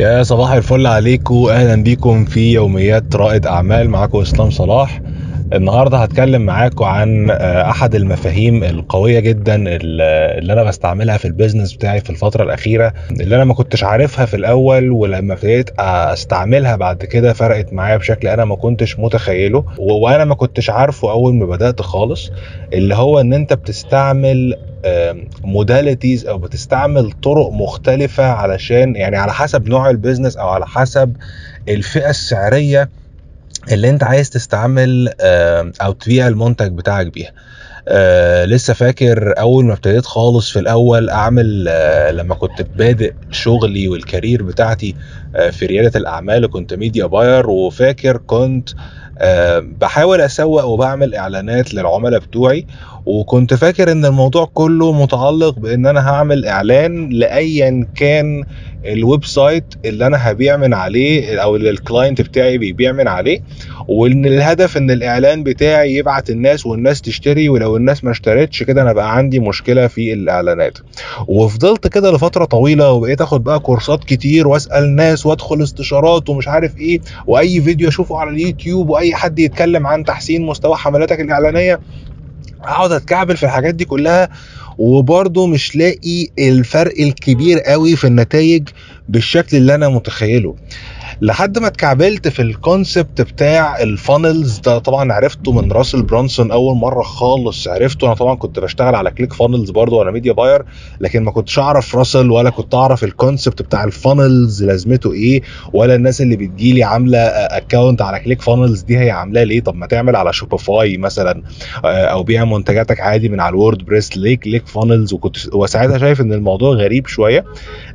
يا صباح الفل عليكم أهلا بيكم في يوميات رائد أعمال معاكم إسلام صلاح. النهارده هتكلم معاكم عن آه، أحد المفاهيم القوية جدا اللي أنا بستعملها في البيزنس بتاعي في الفترة الأخيرة اللي أنا ما كنتش عارفها في الأول ولما ابتديت أستعملها بعد كده فرقت معايا بشكل أنا ما كنتش متخيله وأنا ما كنتش عارفه أول ما بدأت خالص اللي هو إن أنت بتستعمل modalities أو بتستعمل طرق مختلفة علشان يعني على حسب نوع ال business أو على حسب الفئة السعرية اللي انت عايز تستعمل أو تبيع المنتج بتاعك بيها. آه لسه فاكر اول ما ابتديت خالص في الأول اعمل آه لما كنت بادئ شغلي وال career بتاعتي آه في ريادة الأعمال وكنت media buyer وفاكر كنت بحاول اسوق وبعمل اعلانات للعملاء بتوعي وكنت فاكر إن الموضوع كله متعلق بإن أنا هعمل إعلان لأيا كان ال website اللي أنا هبيع من عليه أو اللي ال client بتاعي بيبيع من عليه وإن الهدف إن الإعلان بتاعي يبعت الناس والناس تشتري ولو الناس ما اشترتش كده أنا بقى عندي مشكلة في الإعلانات. وفضلت كده لفترة طويلة وبقيت آخد بقى كورسات كتير وأسأل ناس وأدخل استشارات ومش عارف إيه وأي فيديو أشوفه على اليوتيوب وأي حد يتكلم عن تحسين مستوى حملاتك الإعلانية اقعد اتكعبل في الحاجات دي كلها وبرضه مش لاقي الفرق الكبير قوي في النتائج بالشكل اللي أنا متخيله. لحد ما اتكعبلت في ال concept بتاع ال funnels ده طبعا عرفته من راسل برانسون أول مرة خالص عرفته. أنا طبعا كنت بشتغل على ClickFunnels برضه وأنا media buyer لكن ما كنتش أعرف راسل ولا كنت أعرف ال concept بتاع ال funnels لازمته إيه ولا الناس اللي بتجيلي عاملة account على ClickFunnels دي هي عاملاه ليه. طب ما تعمل على Shopify مثلا أو بيع منتجاتك عادي من على ال WordPress ليه ClickFunnels وكنت وساعتها شايف إن الموضوع غريب شوية.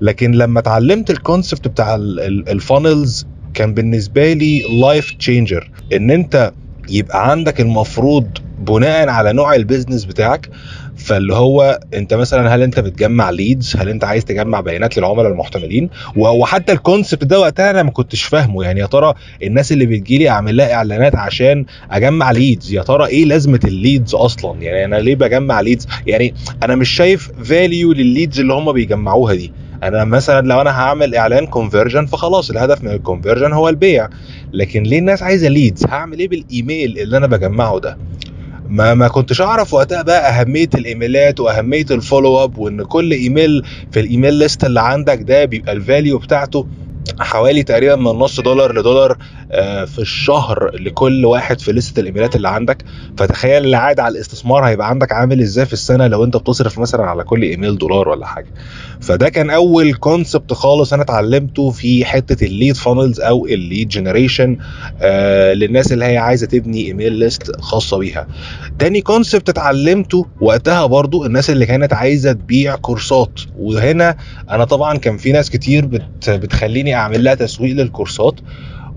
لكن لما اتعلمت ال concept بتاع ال funnels كان بالنسبة لي life changer إن أنت يبقى عندك المفروض بناء على نوع ال business بتاعك فاللي هو أنت مثلا هل أنت بتجمع leads هل أنت عايز تجمع بيانات للعملاء المحتملين؟ وحتى ال concept ده وقتها أنا ما كنتش فاهمه. يعني يا ترى الناس اللي بتجيلي أعمل لها إعلانات عشان أجمع leads يا ترى إيه لازمة ال leads أصلا؟ يعني أنا ليه بجمع leads يعني أنا مش شايف value للل leads اللي هم بيجمعوها دي. أنا مثلا لو أنا هعمل إعلان conversion فخلاص الهدف من ال conversion هو البيع. لكن ليه الناس عايزة leads هعمل إيه بالإيميل اللي أنا بجمعه ده؟ ما ما كنتش أعرف وقتها بقى أهمية الإيميلات وأهمية ال follow up وإن كل إيميل في ال email list اللي عندك ده بيبقى ال value بتاعته حوالي تقريبا من نص دولار لدولار في الشهر لكل واحد في لستة الإيميلات اللي عندك. فتخيل العائد على الاستثمار هيبقى عندك عامل إزاي في السنة لو أنت بتصرف مثلا على كل إيميل دولار ولا حاجة. فده كان أول concept خالص أنا اتعلمته في حتة ال lead funnels أو ال lead generation آه للناس اللي هي عايزة تبني email list خاصة بيها. تاني concept اتعلمته وقتها برضو الناس اللي كانت عايزة تبيع كورسات. وهنا أنا طبعا كان في ناس كتير بت بتخليني أعمل لها تسويق للكورسات.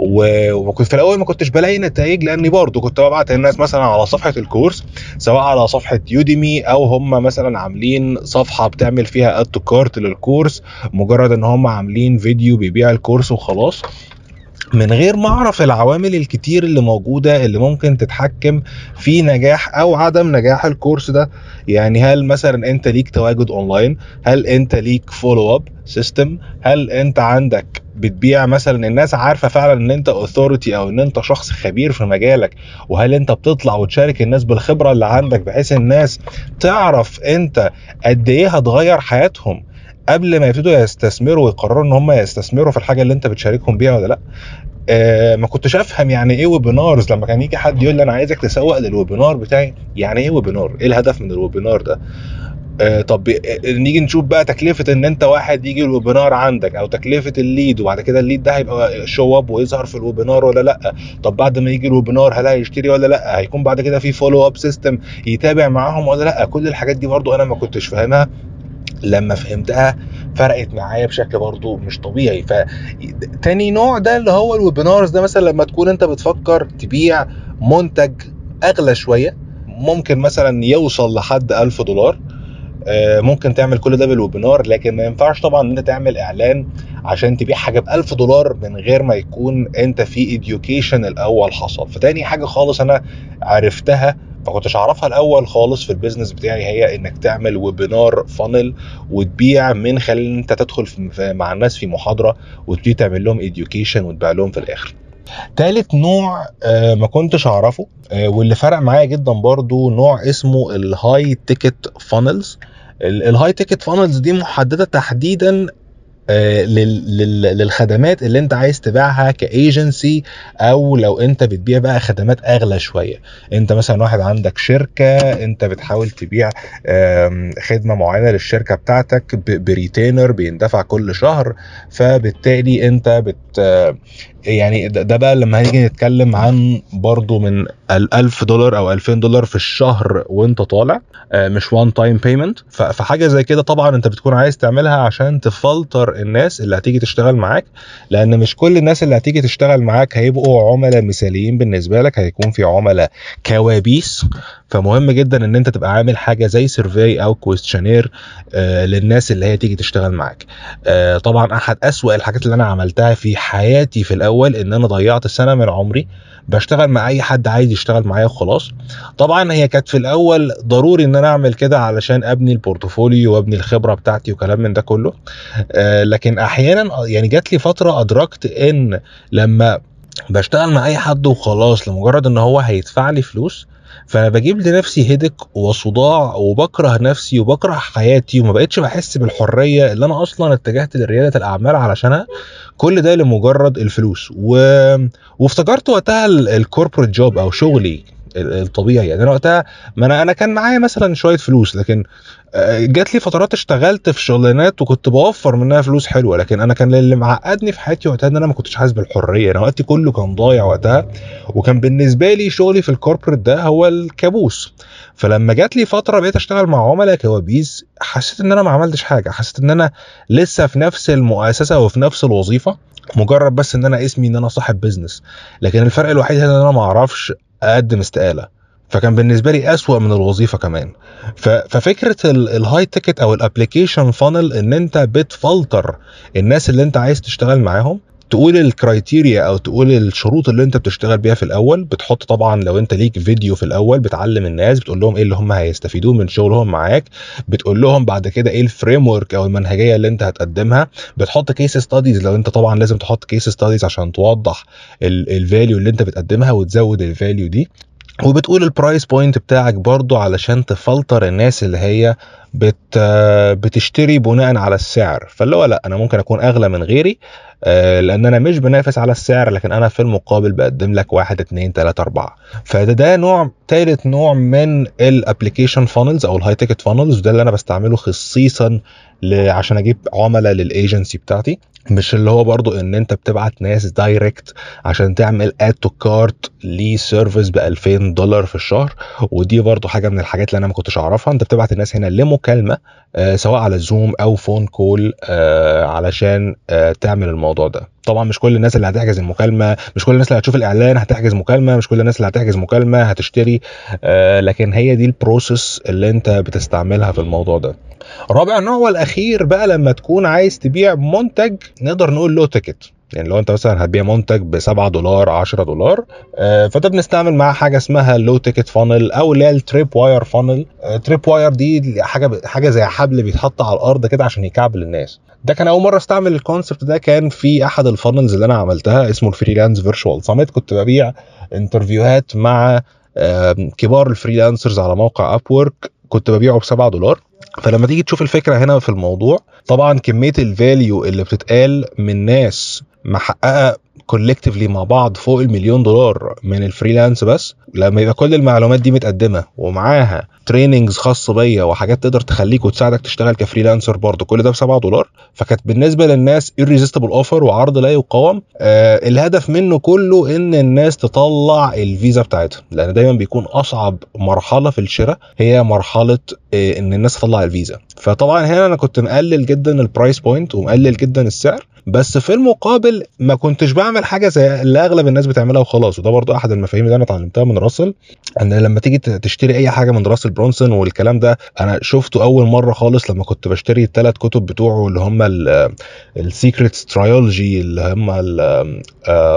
وكنت في الأول ما كنتش بلاقي نتائج لأني برضه كنت ببعت الناس مثلا على صفحة الكورس سواء على صفحة Udemy أو هم مثلا عاملين صفحة بتعمل فيها add to cart للكورس مجرد إن هم عاملين فيديو بيبيع الكورس وخلاص. من غير ما أعرف العوامل الكتير اللي موجودة اللي ممكن تتحكم في نجاح أو عدم نجاح الكورس ده. يعني هل مثلا أنت ليك تواجد أونلاين؟ هل أنت ليك follow up system هل أنت عندك بتبيع مثلا الناس عارفة فعلا إن أنت authority أو إن أنت شخص خبير في مجالك؟ وهل أنت بتطلع وتشارك الناس بالخبرة اللي عندك بحيث الناس تعرف أنت قد إيه هتغير حياتهم؟ قبل ما يبتدوا يستثمروا ويقرروا إن هم يستثمروا في الحاجة اللي أنت بتشاركهم بيها ولا لأ آه ما كنتش أفهم يعني إيه webinars لما كان يجي حد يقول لي أنا عايزك تسوق لل webinar بتاعي يعني إيه webinar إيه الهدف من ال webinar ده؟ آه طب نيجي نشوف بقى تكلفة إن أنت واحد يجي ال webinar عندك أو تكلفة ال lead وبعد كده ال lead ده هيبقى show up ويظهر في ال webinar ولا لأ؟ طب بعد ما يجي ال webinar هل هيشتري ولا لأ؟ هيكون بعد كده في follow up system يتابع معاهم ولا لأ؟ كل الحاجات دي برضو أنا ما كنتش فاهمها. لما فهمتها فرقت معايا بشكل برضو مش طبيعي. فتاني نوع ده اللي هو ال webinars ده مثلا لما تكون انت بتفكر تبيع منتج أغلى شوية ممكن مثلا يوصل لحد 1000 دولار ممكن تعمل كل ده بال webinar لكن ما ينفعش طبعا إن انت تعمل إعلان عشان تبيع حاجة ب 1000 دولار من غير ما يكون انت في education الأول حصل. فتاني حاجة خالص أنا عرفتها ما كنتش أعرفها الأول خالص في ال business بتاعي هي إنك تعمل webinar funnel وتبيع من خلال إن أنت تدخل في مع الناس في محاضرة وتبتدي تعمل لهم education وتبيع لهم في الآخر. تالت نوع آه، ما كنتش أعرفه آه، واللي فرق معايا جدا برضو نوع اسمه ال high ticket funnels ال high ticket funnels دي محددة تحديدا للخدمات اللي انت عايز تبيعها كأيجنسي أو لو انت بتبيع بقى خدمات أغلى شوية. انت مثلا واحد عندك شركة انت بتحاول تبيع خدمة معينة للشركة بتاعتك ب retainer بيندفع كل شهر فبالتالي انت بت يعني ده بقى لما هنيجي نتكلم عن برضو من ال 1000 دولار أو 2000 دولار في الشهر وانت طالع آه، مش one time payment فحاجة زي كده طبعا انت بتكون عايز تعملها عشان تفلتر الناس اللي هتيجي تشتغل معاك لأن مش كل الناس اللي هتيجي تشتغل معاك هيبقوا عملاء مثاليين بالنسبة لك هيكون في عملاء كوابيس. فمهم جدا إن انت تبقى عامل حاجة زي survey أو questionnaire آه للناس اللي هي تيجي تشتغل معاك. آه طبعا أحد أسوأ الحاجات اللي أنا عملتها في حياتي في الأول إن أنا ضيعت سنة من عمري بشتغل مع أي حد عايز يشتغل معايا وخلاص. طبعا هي كانت في الأول ضروري إن أنا أعمل كده علشان أبني البورتفوليو وأبني الخبرة بتاعتي وكلام من ده كله. آه لكن أحيانا يعني جات لي فترة أدركت إن لما بشتغل مع أي حد وخلاص لمجرد إن هو هيدفع لي فلوس فانا بجيب لنفسي هيدك وصداع وبكره نفسي وبكره حياتي وما بقتش بحس بالحرية اللي أنا أصلا اتجهت لريادة الأعمال علشانها. كل ده لمجرد الفلوس. و... وافتكرت وقتها الكوربريت جوب أو شغلي الطبيعي. يعني أنا وقتها ما أنا أنا كان معايا مثلا شوية فلوس لكن جات لي فترات اشتغلت في شغلانات وكنت بوفر منها فلوس حلوة لكن أنا كان اللي معقدني في حياتي وقتها إن أنا ما كنتش حاسس بالحرية. أنا وقتي كله كان ضايع وقتها وكان بالنسبة لي شغلي في ال corporate ده هو الكابوس. فلما جات لي فترة بقيت أشتغل مع عملاء كوابيس حسيت إن أنا ما عملتش حاجة حسيت إن أنا لسه في نفس المؤسسة وفي نفس الوظيفة مجرد بس إن أنا اسمي إن أنا صاحب business لكن الفرق الوحيد إن أنا ما أعرفش أقدم استقالة. فكان بالنسبة لي أسوأ من الوظيفة كمان. ففكرة ال high ticket أو ال application funnel إن أنت بتفلتر الناس اللي أنت عايز تشتغل معاهم تقول ال criteria أو تقول الشروط اللي أنت بتشتغل بيها في الأول بتحط طبعا لو أنت ليك فيديو في الأول بتعلم الناس بتقول لهم إيه اللي هم هيستفيدوه من شغلهم معاك بتقول لهم بعد كده إيه ال framework أو المنهجية اللي أنت هتقدمها بتحط case studies لو أنت طبعا لازم تحط case studies عشان توضح ال value اللي أنت بتقدمها وتزود ال value دي. وبتقول ال price point بتاعك برضو علشان تفلتر الناس اللي هي بت بتشتري بناء على السعر. فاللي هو لأ أنا ممكن أكون أغلى من غيري آه، لأن أنا مش بنافس على السعر لكن أنا في المقابل بقدم لك واحد اتنين تلاتة أربعة. فده ده نوع تالت نوع من ال application funnels أو ال high ticket funnels وده اللي أنا بستعمله خصيصا عشان أجيب عملاء للايجنسي بتاعتي. مش اللي هو برضو إن أنت بتبعت ناس direct عشان تعمل add to cart ل service ب 2000 دولار في الشهر. ودي برضو حاجة من الحاجات اللي أنا ما كنتش أعرفها. أنت بتبعت الناس هنا لمكالمة آه سواء على Zoom أو phone call آه علشان آه تعمل الموضوع ده. طبعا مش كل الناس اللي هتحجز المكالمة مش كل الناس اللي هتشوف الإعلان هتحجز مكالمة مش كل الناس اللي هتحجز مكالمة هتشتري لكن هي دي ال process اللي أنت بتستعملها في الموضوع ده. رابع نوع والأخير بقى لما تكون عايز تبيع منتج نقدر نقول low ticket يعني لو أنت مثلا هتبيع منتج ب 7 دولار 10 دولار آه، فأنت بنستعمل معاه حاجة اسمها low ticket funnel أو اللي هي ال trip wire funnel trip wire دي حاجة حاجة زي حبل بيتحط على الأرض كده عشان يكعبل الناس. ده كان أول مرة أستعمل ال concept ده. كان في أحد ال funnels اللي أنا عملتها اسمه ال freelance virtual summit كنت ببيع interview هات مع كبار ال freelancers على موقع اب كنت ببيعه ب 7 دولار. فلما تيجي تشوف الفكرة هنا في الموضوع طبعا كمية ال value اللي بتتقال من ناس محققة collectively مع بعض فوق المليون دولار من ال freelance بس. لما يبقى كل المعلومات دي متقدمة ومعاها trainings خاصه بيا وحاجات تقدر تخليك وتساعدك تشتغل ك freelancer برضه كل ده ب 7 دولار. فكانت بالنسبة للناس irresistible offer وعرض لا يقاوم آه الهدف منه كله إن الناس تطلع الفيزا بتاعتها. لأن دايما بيكون أصعب مرحلة في الشراء هي مرحلة آه إن الناس تطلع الفيزا. فطبعا هنا أنا كنت مقلل جدا ال price point ومقلل جدا السعر. بس في المقابل ما كنتش بعمل حاجة زي اللي أغلب الناس بتعملها وخلاص وده برضو أحد المفاهيم اللي أنا اتعلمتها من راسل إن لما تيجي تشتري أي حاجة من راسل برونسون والكلام ده أنا شفته أول مرة خالص لما كنت بشتري الثلاث كتب بتوعه اللي هم ال secrets trilogy اللي هم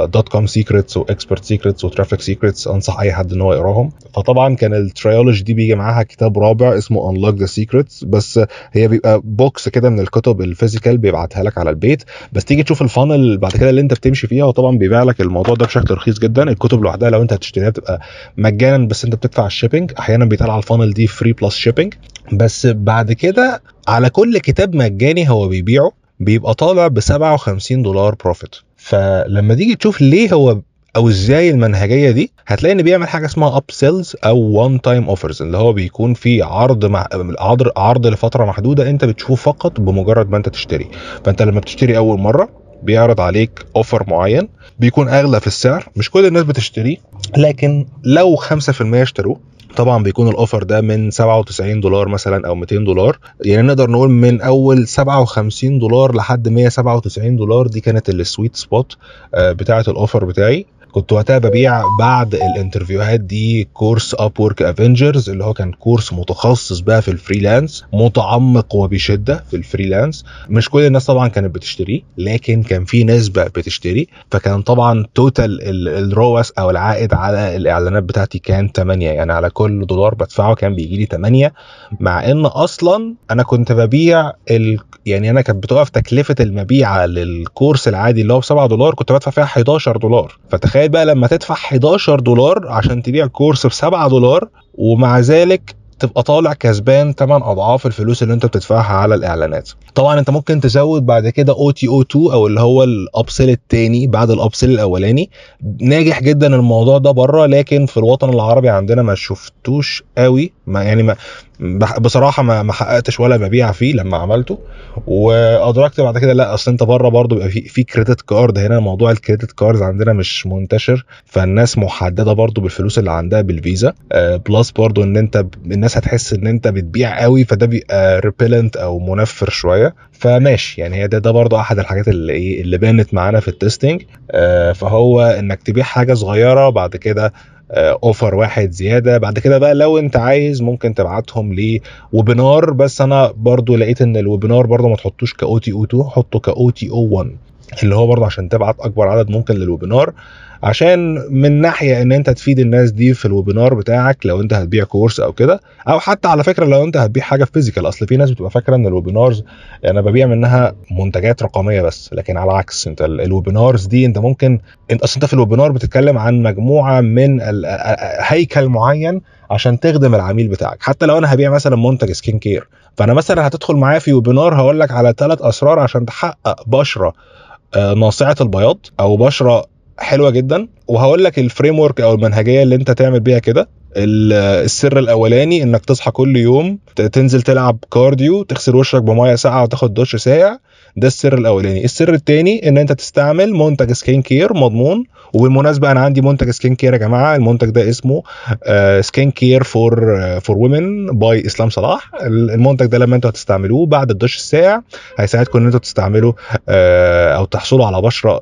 DotCom Secrets و Expert Secrets و Traffic Secrets أنصح أي حد إن هو يقراهم. فطبعا كان ال trilogy دي بيجي معاها كتاب رابع اسمه Unlock the Secrets بس هي بيبقى box كده من الكتب ال physical بيبعتها لك على البيت بس تيجي تشوف ال funnel بعد كده اللي انت بتمشي فيها وطبعا بيبيع لك الموضوع ده بشكل رخيص جدا. الكتب لوحدها لو انت هتشتريها بتبقى مجانا بس انت بتدفع ال shipping أحيانا على ال funnel دي free plus shipping بس بعد كده على كل كتاب مجاني هو بيبيعه بيبقى طالع ب 57 دولار profit فلما تيجي تشوف ليه هو أو إزاي المنهجية دي هتلاقي إن بيعمل حاجة اسمها upsells أو one time offers اللي هو بيكون في عرض مع عرض عرض لفترة محدودة أنت بتشوفه فقط بمجرد ما أنت تشتري. فأنت لما بتشتري أول مرة بيعرض عليك offer معين بيكون أغلى في السعر مش كل الناس بتشتريه لكن لو 5% اشتروه طبعا بيكون ال offer ده من 97 دولار مثلا أو 200 دولار. يعني نقدر نقول من أول 57 دولار لحد 197 دولار دي كانت ال sweet spot بتاعة ال offer بتاعي. كنت وقتها ببيع بعد ال interview هات دي course Upwork Avengers اللي هو كان course متخصص بقى في ال freelance متعمق وبشدة في ال freelance. مش كل الناس طبعا كانت بتشتريه لكن كان في نسبه بتشتري. فكان طبعا total ال ROAS أو العائد على الإعلانات بتاعتي كان 8 يعني على كل دولار بدفعه كان بيجي لي 8 مع إن أصلا أنا كنت ببيع ال... يعني أنا كانت بتقف تكلفة المبيعة لل course العادي اللي هو ب 7 دولار كنت بدفع فيها 11 دولار. فتخيل بقى لما تدفع 11 دولار عشان تبيع course ب 7 دولار ومع ذلك تبقى طالع كسبان 8 أضعاف الفلوس اللي انت بتدفعها على الإعلانات. طبعا انت ممكن تزود بعد كده OTO 2 أو اللي هو ال upsell الثاني بعد ال upsell الأولاني. ناجح جدا الموضوع ده بره لكن في الوطن العربي عندنا ما شفتوش قوي. ما يعني ما بصراحة ما ما حققتش ولا مبيع فيه لما عملته وأدركت بعد كده لا أصل أنت بره برضه بيبقى في في credit card هنا موضوع ال credit card عندنا مش منتشر فالناس محددة برضه بالفلوس اللي عندها بالفيزا plus برضه إن أنت الناس هتحس إن أنت بتبيع قوي فده بيبقى repellent أو منفر شوية فماشي يعني هي ده ده برضه أحد الحاجات اللي إيه اللي بانت معانا في ال testing فهو إنك تبيع حاجة صغيرة بعد كده offer واحد زيادة. بعد كده بقى لو انت عايز ممكن تبعتهم ل webinar بس أنا برضو لقيت إن ال webinar برضو ما تحطوش ك OTO 2 حطه ك OTO 1 اللي هو برضه عشان تبعت أكبر عدد ممكن لل webinar عشان من ناحية إن أنت تفيد الناس دي في ال webinar بتاعك لو أنت هتبيع course أو كده أو حتى على فكرة لو أنت هتبيع حاجة physical أصل في ناس بتبقى فاكرة إن ال webinars أنا ببيع منها منتجات رقمية بس لكن على العكس أنت ال webinars دي أنت ممكن أنت أصل أنت في ال webinar بتتكلم عن مجموعة من هيكل معين عشان تخدم العميل بتاعك. حتى لو أنا هبيع مثلا منتج skin care فأنا مثلا هتدخل معايا في webinar هقول لك على ثلاث أسرار عشان تحقق بشرة. ناصعة البياض أو بشرة حلوة جدا. وهقول لك ال framework أو المنهجية اللي أنت تعمل بيها كده. السر الأولاني إنك تصحى كل يوم تنزل تلعب cardio تغسل وشك بمية ساقعة وتاخد دش ساقع. ده السر الأولاني. السر الثاني إن أنت تستعمل منتج skin care مضمون وبالمناسبة أنا عندي منتج skin care يا جماعة. المنتج ده اسمه skin care for for women by إسلام صلاح. المنتج ده لما أنتوا هتستعملوه بعد الدش الساقع هيساعدكم إن أنتوا تستعملوا أو تحصلوا على بشرة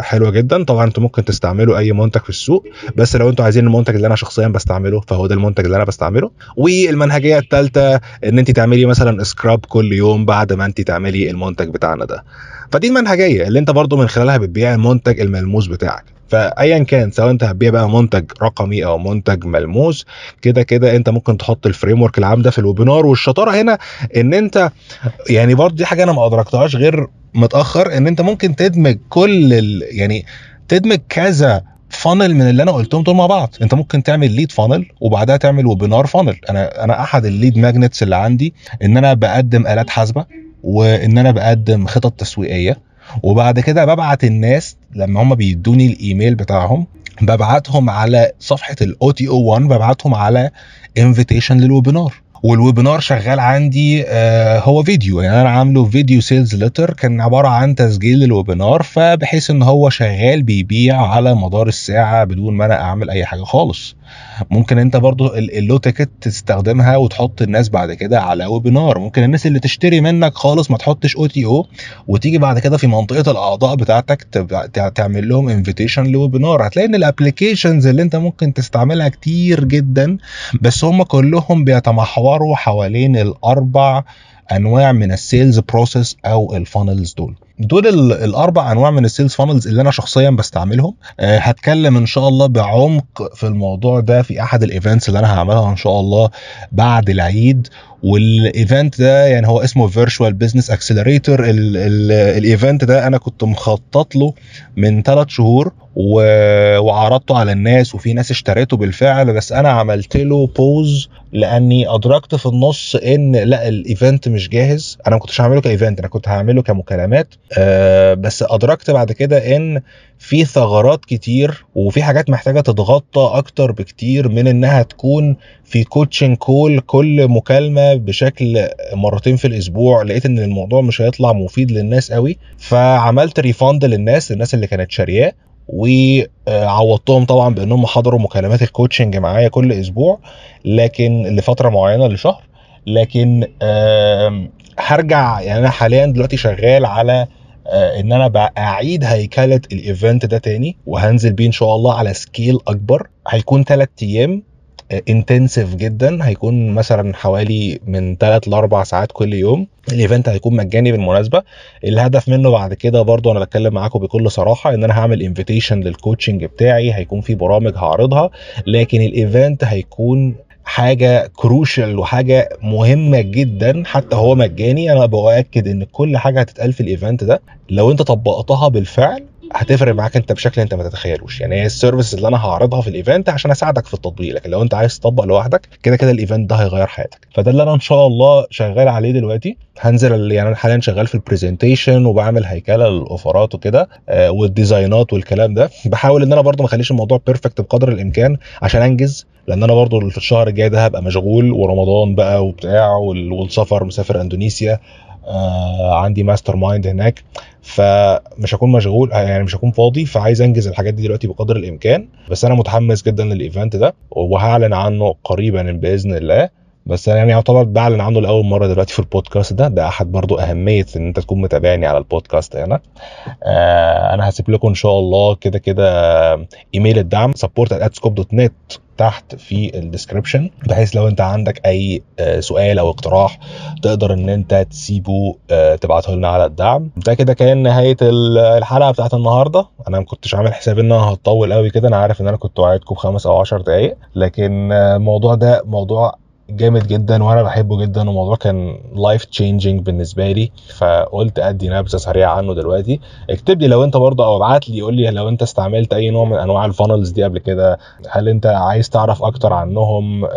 حلوة جدا. طبعا أنتوا ممكن تستعملوا أي منتج في السوق بس لو أنتوا عايزين المنتج اللي أنا شخصيا بستعمله فهو ده المنتج اللي أنا بستعمله. والمنهجية الثالثه إن أنت تعملي مثلا scrub كل يوم بعد ما أنت تعملي المنتج بتاعنا ده. فدي المنهجية اللي انت برضو من خلالها بتبيع المنتج الملموس بتاعك. فايا كان سواء انت هتبيع بقى منتج رقمي أو منتج ملموس كده كده انت ممكن تحط ال framework العام ده في ال webinar. والشطارة هنا ان انت يعني برضو دي حاجة أنا ما ادركتهاش غير متأخر ان انت ممكن تدمج كل ال يعني تدمج كذا funnel من اللي أنا قلتهم دول مع بعض. انت ممكن تعمل lead funnel وبعدها تعمل webinar funnel أنا أنا احد ال lead magnets اللي عندي ان أنا بقدم آلات حاسبة. وإن أنا بقدم خطط تسويقية. وبعد كده ببعت الناس لما هم بيدوني الإيميل بتاعهم ببعتهم على صفحة ال OTO 1 ببعتهم على invitation لل webinar. وال webinar شغال عندي آه، هو فيديو. يعني أنا عامله video sales letter كان عبارة عن تسجيل ال webinar فبحيث إن هو شغال بيبيع على مدار الساعة بدون ما أنا أعمل أي حاجة خالص. ممكن أنت برضو ال low ticket تستخدمها وتحط الناس بعد كده على webinar ممكن الناس اللي تشتري منك خالص ما تحطش OTO وتيجي بعد كده في منطقة الأعضاء بتاعتك تعمل لهم invitation ل webinar هتلاقي إن ال applications اللي أنت ممكن تستعملها كتير جدا بس هم كلهم بيتمحوروا حوالين الأربع أنواع من ال sales process أو ال funnels دول. دول الأربع أنواع من ال sales funnels اللي أنا شخصيا بستعملهم. أه هتكلم إن شاء الله بعمق في الموضوع ده في أحد ال events اللي أنا هعملها إن شاء الله بعد العيد. وال event ده يعني هو اسمه virtual business accelerator ال event ده أنا كنت مخطط له من ثلاث شهور وعرضته على الناس وفي ناس اشتريته بالفعل بس أنا عملت له pause لأني أدركت في النص إن لأ ال event مش جاهز. أنا ما كنتش هعمله ك event أنا كنت هعمله كمكالمات. أه بس أدركت بعد كده إن في ثغرات كتير وفي حاجات محتاجة تتغطى أكتر بكتير من إنها تكون في coaching call كل مكالمة بشكل مرتين في الأسبوع لقيت إن الموضوع مش هيطلع مفيد للناس قوي فعملت refund للناس الناس اللي كانت شارياه وعوضتهم طبعا بأنهم حضروا مكالمات ال coaching معايا كل أسبوع لكن لفترة معينة لشهر لكن هرجع يعني أنا حاليا دلوقتي شغال على إن أنا أعيد هيكلة ال event ده تاني وهنزل بيه إن شاء الله على scale أكبر هيكون ثلاث أيام intensive جدا. هيكون مثلا حوالي من 3 ل 4 ساعات كل يوم. ال event هيكون مجاني بالمناسبة. الهدف منه بعد كده برضو أنا بتكلم معاكم بكل صراحة إن أنا هعمل invitation لل coaching بتاعي. هيكون في برامج هعرضها. لكن ال event هيكون حاجة crucial وحاجة مهمة جدا. حتى هو مجاني. أنا باكد إن كل حاجة هتتقال في ال event ده. لو أنت طبقتها بالفعل هتفرق معاك انت بشكل انت ما تتخيلوش. يعني هي ال service اللي أنا هعرضها في ال event عشان اساعدك في التطبيق. لكن لو انت عايز تطبق لوحدك كده كده ال event ده هيغير حياتك. فده اللي أنا ان شاء الله شغال عليه دلوقتي. هنزل يعني أنا حاليا شغال في ال presentation وبعمل هيكلة لل offerات وكده آه وال designات والكلام ده. بحاول إن أنا برضو ما أخليش الموضوع perfect بقدر الإمكان عشان أنجز لأن أنا برضو في الشهر الجاي ده هبقى مشغول ورمضان بقى وبتاع والسفر مسافر إندونيسيا آه عندي mastermind هناك. فمش هكون مشغول يعني مش هكون فاضي فعايز انجز الحاجات دي دلوقتي بقدر الامكان. بس أنا متحمس جدا لل event ده وهعلن عنه قريبا بإذن الله. بس أنا يعني يعتبر بعلن عنه لأول مرة دلوقتي في البودكاست ده. ده أحد برضو أهمية إن أنت تكون متابعني على البودكاست هنا. آه أنا هسيب لكم إن شاء الله كده كده إيميل الدعم support@adscope.net تحت في ال description بحيث لو انت عندك أي سؤال أو اقتراح تقدر إن انت تسيبه تبعته لنا على الدعم. ده كده كان نهاية الحلقة بتاعت النهارده. أنا ما كنتش عامل حساب إن أنا هتطول قوي كده أنا عارف إن أنا كنت وعدكم بخمس أو عشر دقايق لكن الموضوع ده موضوع جامد جدا وأنا بحبه جدا والموضوع كان life changing بالنسبة لي. فقلت أدي نبذة سريعة عنه دلوقتي. اكتب لي لو أنت برضه أو ابعت لي قول لي لو أنت استعملت أي نوع من أنواع ال funnels دي قبل كده. هل أنت عايز تعرف أكتر عنهم؟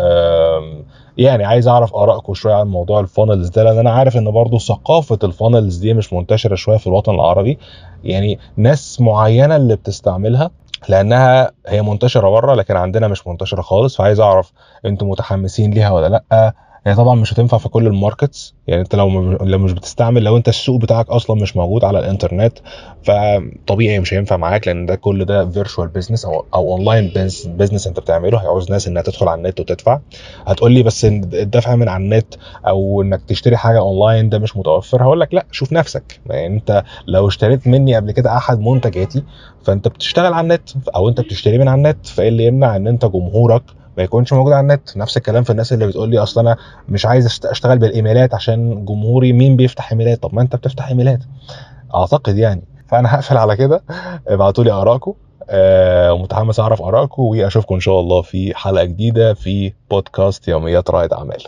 يعني عايز أعرف آرائكم شوية عن موضوع ال funnels ده لأن أنا عارف إن برضه ثقافة ال funnels دي مش منتشرة شوية في الوطن العربي. يعني ناس معينة اللي بتستعملها لأنها هي منتشرة بره لكن عندنا مش منتشرة خالص. فعايز أعرف أنتم متحمسين ليها ولا لأ؟ هي طبعا مش هتنفع في كل ال markets. يعني أنت لو لو مش بتستعمل لو أنت السوق بتاعك أصلا مش موجود على الإنترنت فطبيعي مش هينفع معاك لأن ده كل ده virtual business أو أو online business أنت بتعمله. هيعوز ناس إنها تدخل على النت وتدفع. هتقول لي بس الدفع من على النت أو إنك تشتري حاجة اونلاين ده مش متوفر. هقول لك لا شوف نفسك. يعني أنت لو اشتريت مني قبل كده أحد منتجاتي فأنت بتشتغل على النت أو أنت بتشتري من على النت فإيه اللي يمنع إن أنت جمهورك ما يكونش موجود على النت. نفس الكلام في الناس اللي بتقول لي أصل أنا مش عايز أشتغل بال emailات عشان جمهوري مين بيفتح emailات؟ طب ما أنت بتفتح emailات. أعتقد يعني. فأنا هقفل على كده. ابعتوا لي آرائكم. آه ومتحمس أعرف آرائكم وأشوفكم إن شاء الله في حلقة جديدة في بودكاست يوميات رائد أعمال.